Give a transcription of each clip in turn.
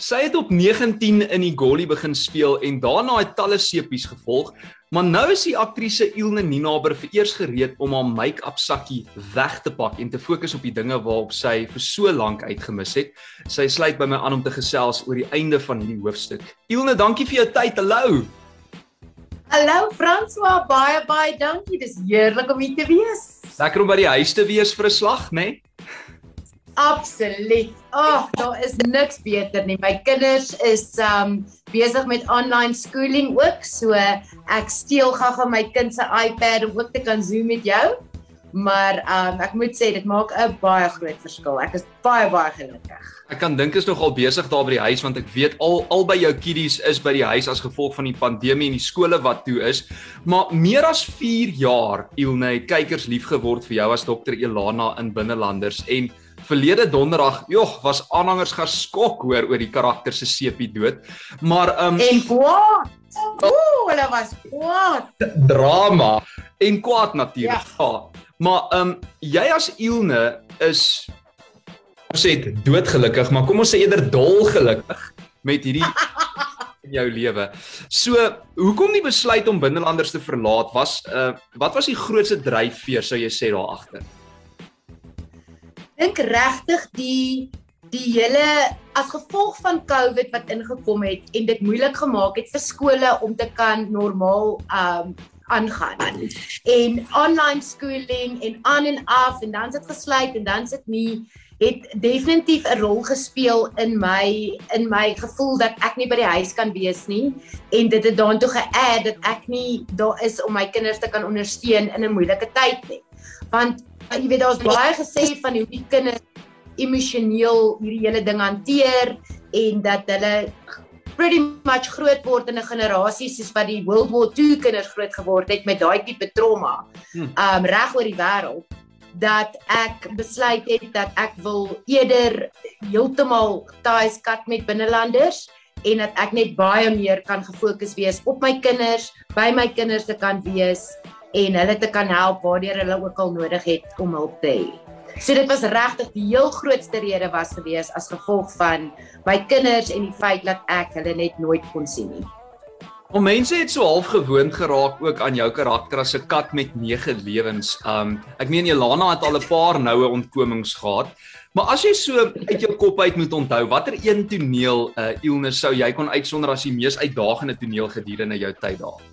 Sy het op 19 in die Golly begin speel en daarna het talle sepies gevolg, maar nou is die aktrise Ilne Ninaber vereers gereed om haar make-up sakkie weg te pak en te fokus op die dinge waarop sy vir so lank uitgemis het. Sy sluit by my aan om te gesels oor die einde van hierdie hoofstuk. Ilne, dankie vir jou tyd. Hallo. Hallo François, baie baie dankie. Dis heerlik om hier te wees. Lekker om by die huis te wees vir 'n slag, né? Nee? Absoluut. Ag, oh, daar is niks beter nie. My kinders is um besig met online schooling ook, so ek steel gou-gou my kind se iPad om ook te kan Zoom met jou. Maar um ek moet sê dit maak 'n baie groot verskil. Ek is baie baie gelukkig. Ek kan dink is nogal besig daar by die huis want ek weet al al by jou kiddies is by die huis as gevolg van die pandemie en die skole wat toe is. Maar meer as 4 jaar Ilne kykers lief geword vir jou as dokter Elana in Binnelanders en verlede donderdag, jog, was aanhangers geskok hoor oor die karakter se sepie dood. Maar um en kwaad. Ooh, hulle was kwaad. Drama en kwaad natuurlik. Ja. ja. Maar um jy as Ilne is ons sê doodgelukkig, maar kom ons sê eerder dolgelukkig met hierdie in jou lewe. So, hoekom die besluit om binnelanders te verlaat was uh wat was die grootste dryfveer sou jy sê daar agter? Dink regtig die die hele as gevolg van COVID wat ingekom het en dit moeilik gemaak het vir skole om te kan normaal um aangaan. En online schooling en aan en af en dan sit gesluit en dan sit nie het definitief 'n rol gespeel in my in my gevoel dat ek nie by die huis kan wees nie en dit het daartoe geadd dat ek nie daar is om my kinders te kan ondersteun in 'n moeilike tyd nie. Want jy weet daar's baie gesê van hoe die kinders emosioneel hierdie hele ding hanteer en dat hulle pretty much groot word in 'n generasie soos wat die World War II kinders groot geword het met daai tipe trauma. Hmm. Um reg oor die wêreld dat ek besluit het dat ek wil eerder heeltemal ties cut met binnelanders en dat ek net baie meer kan gefokus wees op my kinders, by my kinders te kan wees en hulle te kan help waardeur hulle ook al nodig het om hulp te hê. So dit was regtig die heel grootste rede was gewees as gevolg van my kinders en die feit dat ek hulle net nooit kon sien nie. Om mense het so half gewoond geraak ook aan jou karakter as 'n kat met 9 lewens. Um ek meen Jelana het al 'n paar noue ontkomings gehad. Maar as jy so uit jou kop uit moet onthou, watter een toneel uh Ilne sou jy kon uitsonder as die mees uitdagende toneel gedurende jou tyd daar?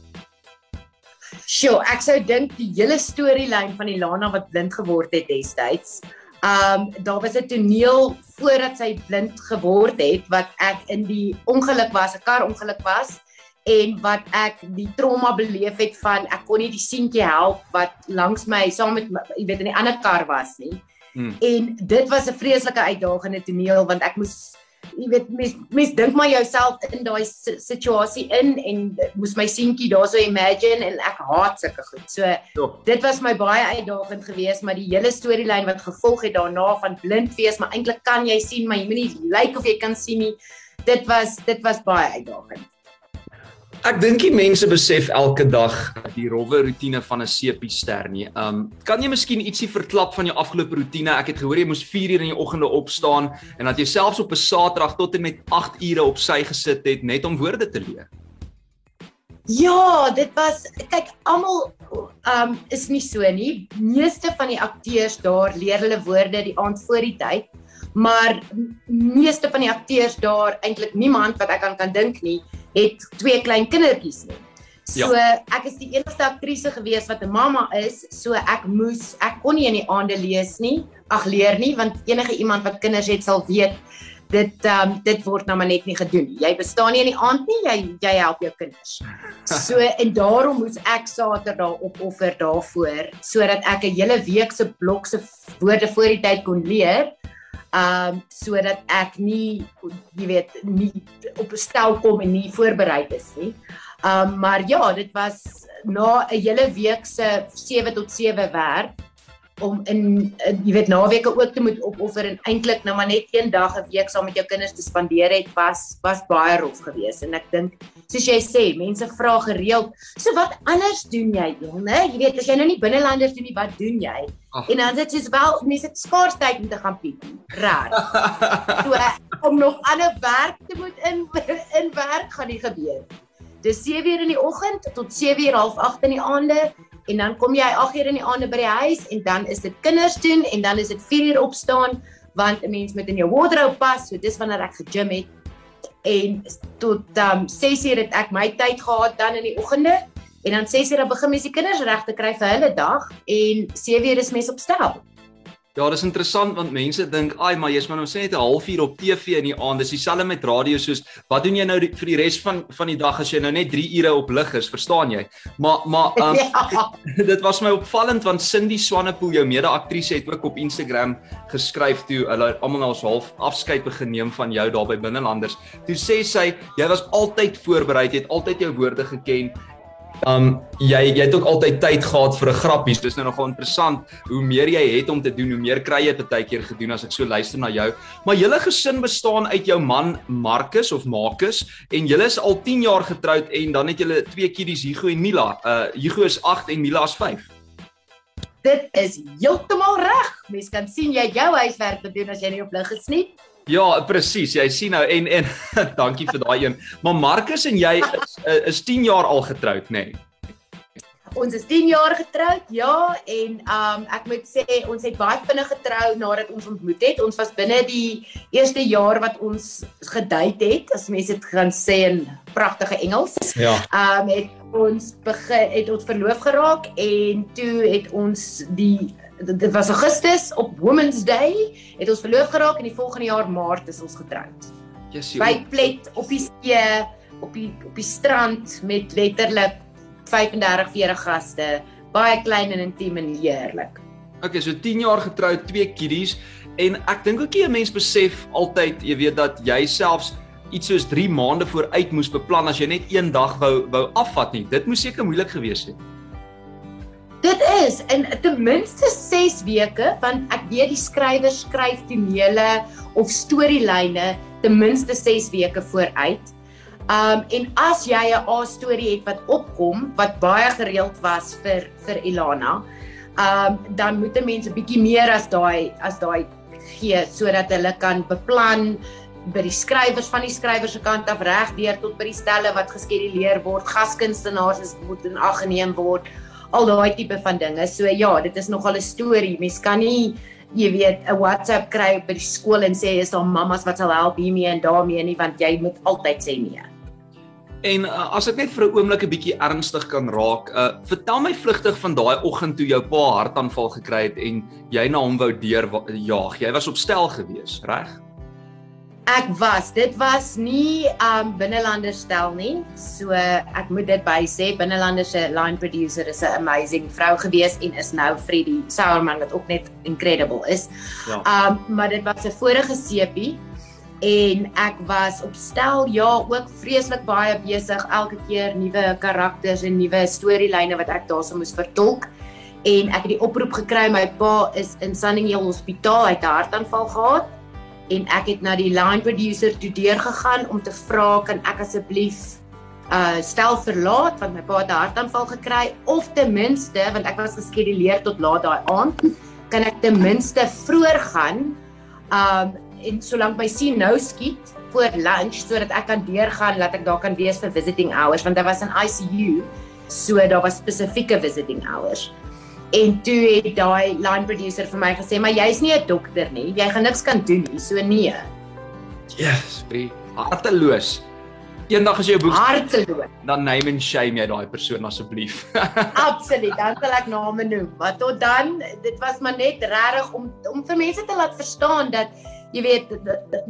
Sjoe, ek sou dink die hele storielyn van Ilana wat blind geword het destyds. Um daar was 'n toneel voordat sy blind geword het wat ek in die ongeluk was, 'n kar ongeluk was en wat ek die trauma beleef het van ek kon nie die seentjie help wat langs my saam met jy weet in die ander kar was nie. Hmm. En dit was 'n vreeslike uitdagende toneel want ek moes jy weet mens mens dink maar jouself in daai situasie in en moes my seentjie daarso imagine en ek haat sulke goed. So jo. dit was my baie uitdagend geweest, maar die hele storielyn wat gevolg het daarna van blind wees, maar eintlik kan jy sien, maar jy moet nie lyk like of jy kan sien nie. Dit was dit was baie uitdagend. Ek dink die mense besef elke dag die rowwe rotine van 'n sepie ster nie. Um kan jy miskien ietsie verklap van jou afgelope rotine? Ek het gehoor jy moes 4 uur in die oggende opstaan en dat jy selfs op 'n Saterdag tot en met 8 ure op sy gesit het net om woorde te leer. Ja, dit was kyk almal um is nie so nie. Meeste van die akteurs daar leer hulle woorde die aand voor die tyd maar meeste van die akteurs daar eintlik niemand wat ek aan kan dink nie het twee klein kindertjies nie. So ja. ek is die enigste aktrise gewees wat 'n mamma is, so ek moes ek kon nie in die aande lees nie, ag leer nie want enige iemand wat kinders het sal weet dit um, dit word nou maar net nie gedoen nie. Jy bestaan nie in die aand nie, jy jy help jou kinders. So en daarom moes ek Saterdag opoffer daarvoor sodat ek 'n hele week se blok se woorde voor die tyd kon leer um sodat ek nie jy weet nie op 'n stel kom en nie voorberei is nie. Um maar ja, dit was na 'n hele week se 7 tot 7 werk om in, in jy weet naweke ook te moet opoffer en eintlik nou maar net een dag 'n week saam met jou kinders te spandeer het was was baie rof geweest. En ek dink soos jy sê mense vra gereeld so wat anders doen jy jong né jy weet as jy nou nie binnelanders doen nie wat doen jy? Ach. en dan sê jy wel mense het skaars tyd om te gaan piep raar. So om nog ander werk te moet in in werk gaan nie gebeur. Dis 7 uur in die oggend tot 7 uur half 8 in die aande en dan kom jy 8 uur in die aande by die huis en dan is dit kinders doen en dan is dit 4 uur opstaan want 'n mens moet in jou wardrobe pas so dis wanneer ek gegym het. En tot um, 6 uur het ek my tyd gehad dan in die oggende en dan 6 uur dan begin mens die kinders reg te kry vir hulle dag en 7 uur is mens op stel Ja, dis interessant want mense dink, "Ag, maar jy's maar nou sê net 'n halfuur op TV in die aand." Dis dieselfde met radio soos, "Wat doen jy nou die, vir die res van van die dag as jy nou net 3 ure op lig is?" Verstaan jy? Maar maar um, ja. dit was my opvallend want Cindy Swanepoel, jou mede-aktrise, het ook op Instagram geskryf toe hulle almal nou half afskeid geneem van jou daar by Binnelanders. Toe sê sy, "Jy was altyd voorberei, jy het altyd jou woorde geken Um jy jy het ook altyd tyd gehad vir 'n grappies. Dis nou nogal interessant. Hoe meer jy het om te doen, hoe meer kry jy partykeer gedoen as ek so luister na jou. Maar julle gesin bestaan uit jou man Marcus of Marcus en julle is al 10 jaar getroud en dan het julle twee kiddies Hugo en Mila. Uh Hugo is 8 en Mila is 5. Dit is heeltemal reg. Mens kan sien jy jou huiswerk gedoen as jy nie op lig gesniet. Ja, presies. Jy sien nou en en dankie vir daai een. Maar Marcus en jy is is 10 jaar al getroud, nê? Nee? Ons is 10 jaar getroud, ja, en um ek moet sê ons het baie vinnig getrou nadat ons ontmoet het. Ons was binne die eerste jaar wat ons gedate het, as mense dit gaan sê in pragtige Engels. Ja. Um het ons begin het ons verloof geraak en toe het ons die dit was Augustus op Women's Day het ons verloof geraak en die volgende jaar Maart is ons getroud. Jessie. By Plet op die see op die op die strand met letterlik 35 40 gaste, baie klein en intiem en heerlik. Okay, so 10 jaar getroud, twee kiddies en ek dink ook jy 'n mens besef altyd, jy weet dat jy selfs iets soos 3 maande vooruit moes beplan as jy net een dag wou wou afvat nie. Dit moes seker moeilik gewees het. Dit is in ten minste 6 weke want ek weet die skrywers skryf tonele of storielyne ten minste 6 weke vooruit. Um en as jy 'n A-storie het wat opkom wat baie gereeld was vir vir Ilana, um dan moet 'n mens 'n bietjie meer as daai as daai gee sodat hulle kan beplan by die skrywers van die skrywers se kant af reg deur tot by die stelle wat geskeduleer word, gaskunstenaars moet in ag geneem word al daai tipe van dinge. So ja, dit is nogal 'n storie. Mens kan nie jy weet 'n WhatsApp kry by die skool en sê is daar mammas wat sal help hiermee en daarmee nie want jy moet altyd sê nee. En uh, as ek net vir 'n oomblik 'n bietjie ernstig kan raak, uh, vertel my vlugtig van daai oggend toe jou pa hartaanval gekry het en jy na hom wou deurjaag. Jy was op stel gewees, reg? Ek was, dit was nie um binnelander stel nie. So ek moet dit by sê, binnelander se line producer is 'n amazing vrou gewees en is nou Freddie Sauerman wat ook net incredible is. Ja. Um maar dit was 'n vorige sepie en ek was op stel ja, ook vreeslik baie besig elke keer nuwe karakters en nuwe storielyne wat ek daarso moes vertolk. En ek het die oproep gekry my pa is in Sunninghill Hospitaal uit 'n hartaanval gehad en ek het na die line producer toe deur gegaan om te vra kan ek asseblief uh stel verlaat? Want my pa het 'n hartaanval gekry. Of ten minste want ek was geskeduleer tot laat daai aand kan ek ten minste vroeër gaan um en solank my sien nou skiet voor lunch sodat ek kan deurgaan laat ek daar kan wees vir visiting hours want daar was 'n ICU so daar was spesifieke visiting hours En toe het daai line producer vir my gesê, "Maar jy's nie 'n dokter nie. Jy gaan niks kan doen nie." So nee. Yes, baie harteloos. Eendag as jy 'n boek harteloos, dan name and shame jy daai persoon asseblief. Absoluut. Dan sal ek name noem. Maar tot dan, dit was maar net regtig om om vir mense te laat verstaan dat jy weet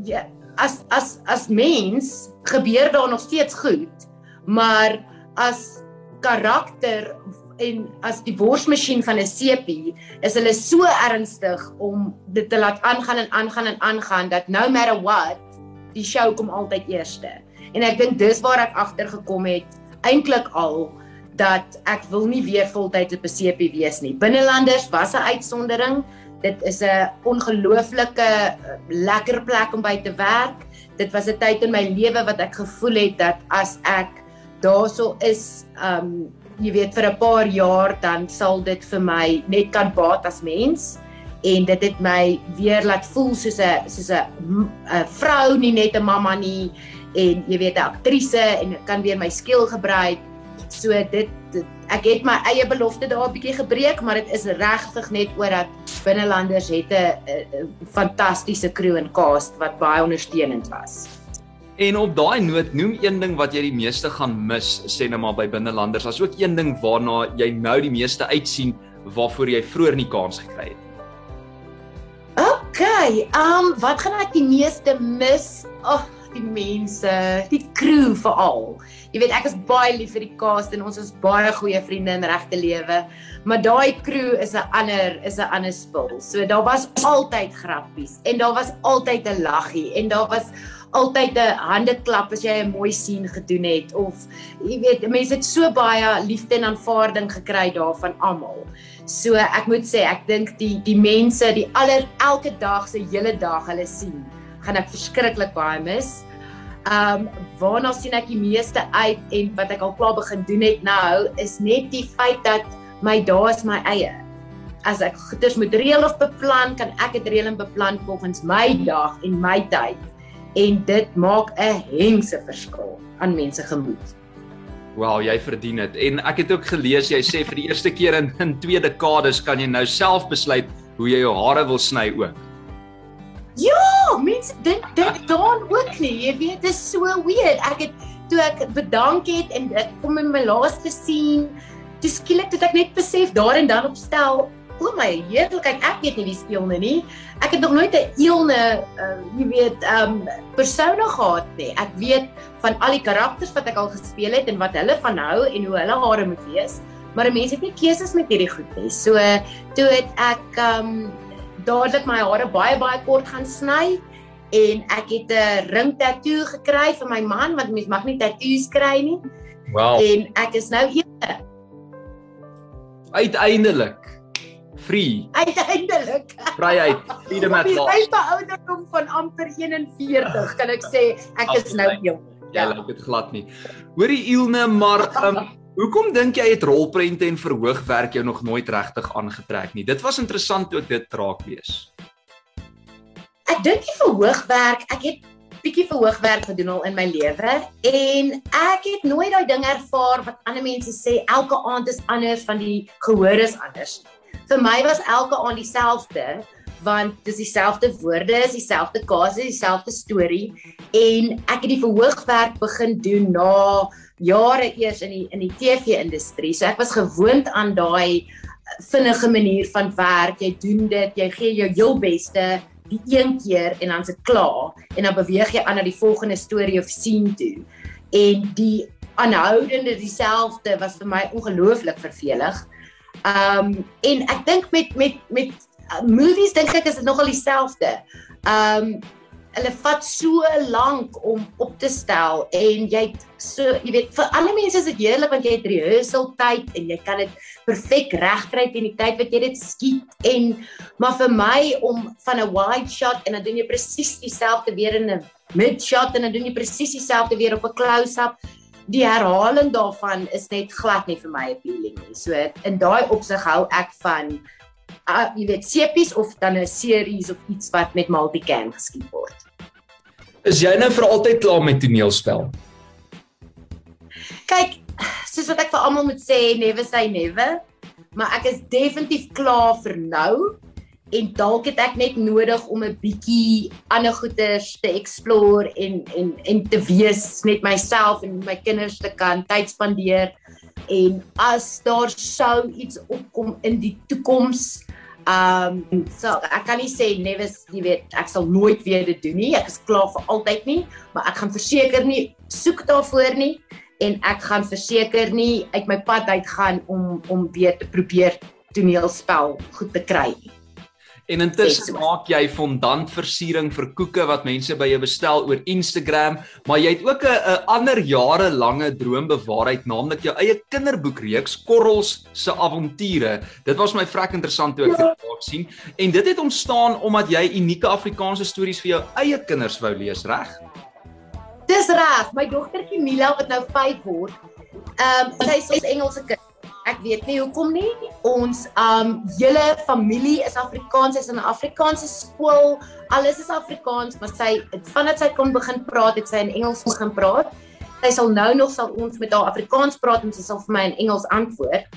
jy as as as mens gebeur daar nog steeds goed, maar as karakter en as die worsmasjien van 'n sepie is hulle so ernstig om dit te laat aangaan en aangaan en aangaan dat no matter what die show kom altyd eerste. En ek dink dis waar ek agtergekom het eintlik al dat ek wil nie weer voltyd op 'n CP wees nie. Binnelanders was 'n uitsondering. Dit is 'n ongelooflike eh, lekker plek om by te werk. Dit was 'n tyd in my lewe wat ek gevoel het dat as ek daarso is, um jy weet vir 'n paar jaar dan sal dit vir my net kan baat as mens en dit het my weer laat voel soos 'n soos 'n 'n vrou nie net 'n mamma nie en jy weet 'n aktrise en kan weer my skill gebruik. So dit, dit ek het my eie belofte daar 'n bietjie gebreek, maar dit is regtig net oor dat binnelanders het 'n fantastiese crew en cast wat baie ondersteunend was. En op daai noot, noem een ding wat jy die meeste gaan mis, sê net maar by binnelanders. As ook een ding waarna jy nou die meeste uitsien waarvoor jy vroeër nie kans gekry het. OK, um wat gaan ek die meeste mis? Ag, oh, die mense, die crew veral. Jy weet ek is baie lief vir die cast en ons is baie goeie vriende in regte lewe, maar daai crew is 'n ander is 'n ander spul. So daar was altyd grappies en daar was altyd 'n laggie en daar was altyd 'n handeklap as jy 'n mooi sien gedoen het of jy weet mense het so baie liefde en aanvaarding gekry daarvan almal. So ek moet sê ek dink die die mense die aller elke dag se hele dag hulle sien gaan ek verskriklik baie mis. Um waarna sien ek die meeste uit en wat ek al klaar begin doen het nou is net die feit dat my dae is my eie. As ek goeders moet reël of beplan, kan ek dit reël en beplan volgens my dag en my tyd en dit maak 'n hengse verskil aan mense gemoed. Wel, jy verdien dit. En ek het ook gelees jy sê vir die eerste keer in in twee dekades kan jy nou self besluit hoe jy jou hare wil sny ook. Ja, mense dink dit daan ook nie. Jy weet, dit is so weird. Ek het toe ek bedank het en ek kom in my laaste sien, toe skielik het ek net besef daar en dan opstel o my heerlikheid, ek weet nie wie speel nie nie. Ek het nog nooit 'n eelne, uh, jy weet, um persone gehad nie. Ek weet van al die karakters wat ek al gespeel het en wat hulle van hou en hoe hulle hare moet wees, maar mense het nie keuses met hierdie goed nie. So toe het ek um dadelik my hare baie baie kort gaan sny en ek het 'n ring tattoo gekry vir my man want mens mag nie tattoos kry nie. Wow. En ek is nou hier. Uiteindelik free. Uiteindelik. Vryheid. Freedom at last. Ek is ouderdom van amper 41, kan ek sê ek is nou jong. Ja, ja. dit glad nie. Hoorie Ilne, maar um, hoekom dink jy het rolprente en verhoogwerk jou nog nooit regtig aangetrek nie? Dit was interessant toe ek dit raak lees. Ek dink die verhoogwerk, ek het bietjie verhoogwerk gedoen al in my lewe en ek het nooit daai ding ervaar wat ander mense sê elke aand is anders van die gehoor is anders vir my was elke aand dieselfde want dis dieselfde woorde, is dieselfde kaase, dieselfde storie en ek het die verhoogwerk begin doen na jare eers in die in die TV-industrie. So ek was gewoond aan daai vinnige manier van werk. Jy doen dit, jy gee jou heel beste die een keer en dan's dit klaar en dan beweeg jy aan na die volgende storie of scene toe. En die aanhoudende dieselfde was vir my ongelooflik vervelig. Ehm um, en ek dink met met met uh, movies dink ek is dit nogal dieselfde. Ehm um, hulle vat so lank om op te stel en jy so jy weet vir alle mense is dit heerlik want jy het rehearsal tyd en jy kan dit perfek regkry teen die tyd wat jy dit skiet en maar vir my om van 'n wide shot en dan doen jy presies dieselfde weer in 'n mid shot en dan doen jy presies dieselfde weer op 'n close up die herhaling daarvan is net glad nie vir my appealing nie. So in daai opsig hou ek van uh, jy weet sepies of dan 'n series of iets wat met multicam geskiet word. Is jy nou vir altyd klaar met toneelspel? Kyk, soos wat ek vir almal moet sê, never say never, maar ek is definitief klaar vir nou en dalk het ek net nodig om 'n bietjie ander goeters te explore en en en te wees net myself en my kinders te kan tyd spandeer. En as daar sou iets opkom in die toekoms ehm um, so ek kan nie sê never jy weet ek sal nooit weer dit doen nie. Ek is klaar vir altyd nie maar ek gaan verseker nie soek daarvoor nie. En ek gaan verseker nie uit my pad uit gaan om om weer te probeer toneelspel goed te kry nie En intussen maak jy fondantversiering vir koeke wat mense by jou bestel oor Instagram, maar jy het ook 'n ander jarelange droom bewaarheid, naamlik jou eie kinderboekreeks Korrels se avonture. Dit was my vrek interessant toe ek dit raak sien en dit het ontstaan omdat jy unieke Afrikaanse stories vir jou eie kinders wou lees, reg? Dis reg. My dogtertjie Mila wat nou 5 word, ehm um, sy is Engelse kind ek weet nie hoekom nie. Ons um hele familie is Afrikaans, sy's in 'n Afrikaanse skool. Alles is Afrikaans, maar sy vandat sy kon begin praat, het sy in Engels begin praat. Sy sal nou nog sal ons met haar Afrikaans praat en sy sal vir my in Engels antwoord.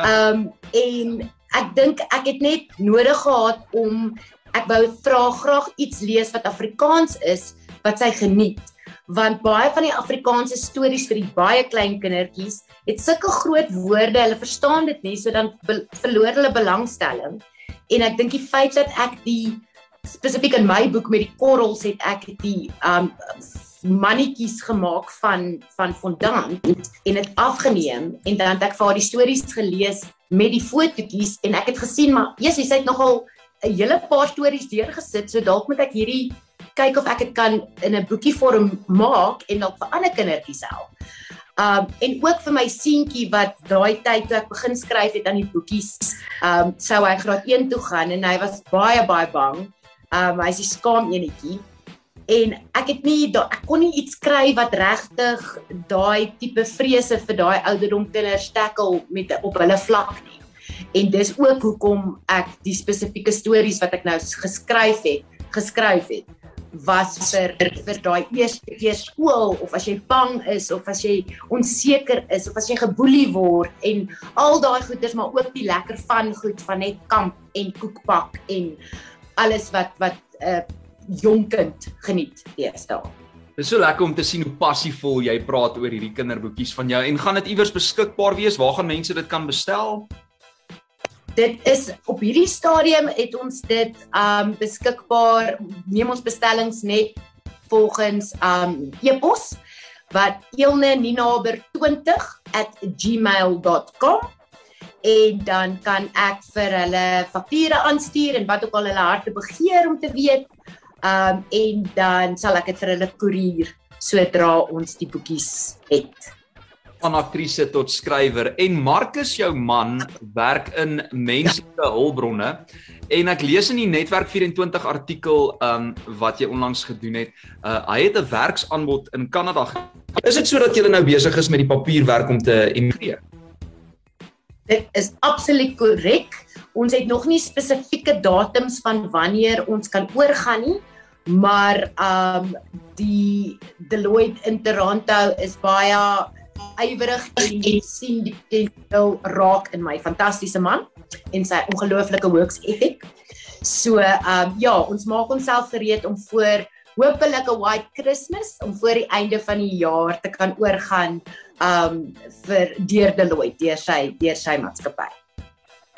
Um en ek dink ek het net nodig gehad om ek wou vra graag iets lees wat Afrikaans is wat sy geniet want baie van die Afrikaanse stories vir die baie klein kindertjies het sulke groot woorde, hulle verstaan dit nie, so dan verloor hulle belangstelling. En ek dink die feit dat ek die spesifiek in my boek met die korrels het ek die um mannetjies gemaak van van fondant en dit afgeneem en dan het ek vir haar die stories gelees met die fotootjies en ek het gesien maar Jesus sy het nogal 'n hele paar stories deurgesit so dalk moet ek hierdie kyk of ek dit kan in 'n boekie vorm maak en dalk vir ander kindertjies help. Um en ook vir my seentjie wat daai tyd toe ek begin skryf het aan die boekies, um sou hy graad 1 toe gaan en hy was baie baie bang. Um hy's 'n skaam enetjie. En ek het nie ek kon nie iets skryf wat regtig daai tipe vrese vir daai ouderdom kinders tackle met op hulle vlak nie. En dis ook hoekom ek die spesifieke stories wat ek nou geskryf het, geskryf het was vir vir daai eerste keer skool of as jy bang is of as jy onseker is of as jy geboelie word en al daai goeders maar ook die lekker van goed van net kamp en koekpak en alles wat wat 'n uh, jong kind geniet deesdae. Dit is so lekker om te sien hoe passievol jy praat oor hierdie kinderboekies van jou en gaan dit iewers beskikbaar wees? Waar gaan mense dit kan bestel? Dit is op hierdie stadium het ons dit um beskikbaar neem ons bestellings net volgens um e-pos wat eelne.ninaber20@gmail.com en dan kan ek vir hulle papiere aanstuur en wat ook al hulle harte begeer om te weet um en dan sal ek dit vir hulle koerier sodra ons die boekies het van aktrise tot skrywer. En Marcus jou man werk in menslike hulpbronne. En ek lees in die netwerk 24 artikel um wat jy onlangs gedoen het. Uh, hy het 'n werksaanbod in Kanada is dit sodat jy nou besig is met die papierwerk om te emigreer? Dit is absoluut korrek. Ons het nog nie spesifieke datums van wanneer ons kan oorgaan nie maar um die Deloitte in Toronto is baie ywerig en en sien die potensiaal raak in my fantastiese man en sy ongelooflike works ethic. So ehm um, ja, ons maak onsself gereed om voor hopelik 'n white Christmas om voor die einde van die jaar te kan oorgaan ehm um, vir deur Deloitte, deur sy deur sy maatskappy.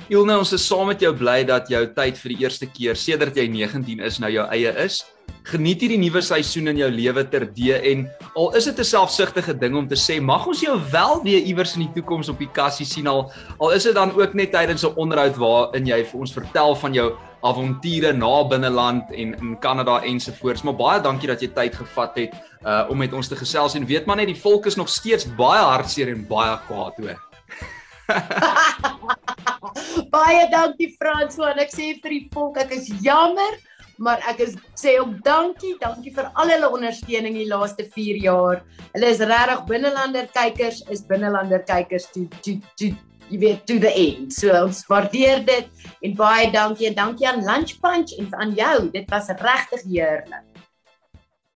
Ilne, ons is saam met jou bly dat jou tyd vir die eerste keer sedert jy 19 is nou jou eie is. Geniet hierdie nuwe seisoen in jou lewe terde en al is dit 'n selfsugtige ding om te sê, mag ons jou wel weer iewers in die toekoms op die kassie sien al al is dit dan ook net tydens 'n onderhoud waarin jy vir ons vertel van jou avonture na binneland en in Kanada ensovoorts. Maar baie dankie dat jy tyd gevat het uh om met ons te gesels en weet maar net die volk is nog steeds baie hartseer en baie kwaad hoor. baie dankie Frans, want ek sê vir die volk ek is jammer maar ek is sê ook dankie, dankie vir al hulle ondersteuning die laaste 4 jaar. Hulle is regtig binnelander kykers, is binnelander kykers toe toe toe jy weet to the end. So ons waardeer dit en baie dankie en dankie aan Lunch Punch en aan jou. Dit was regtig heerlik.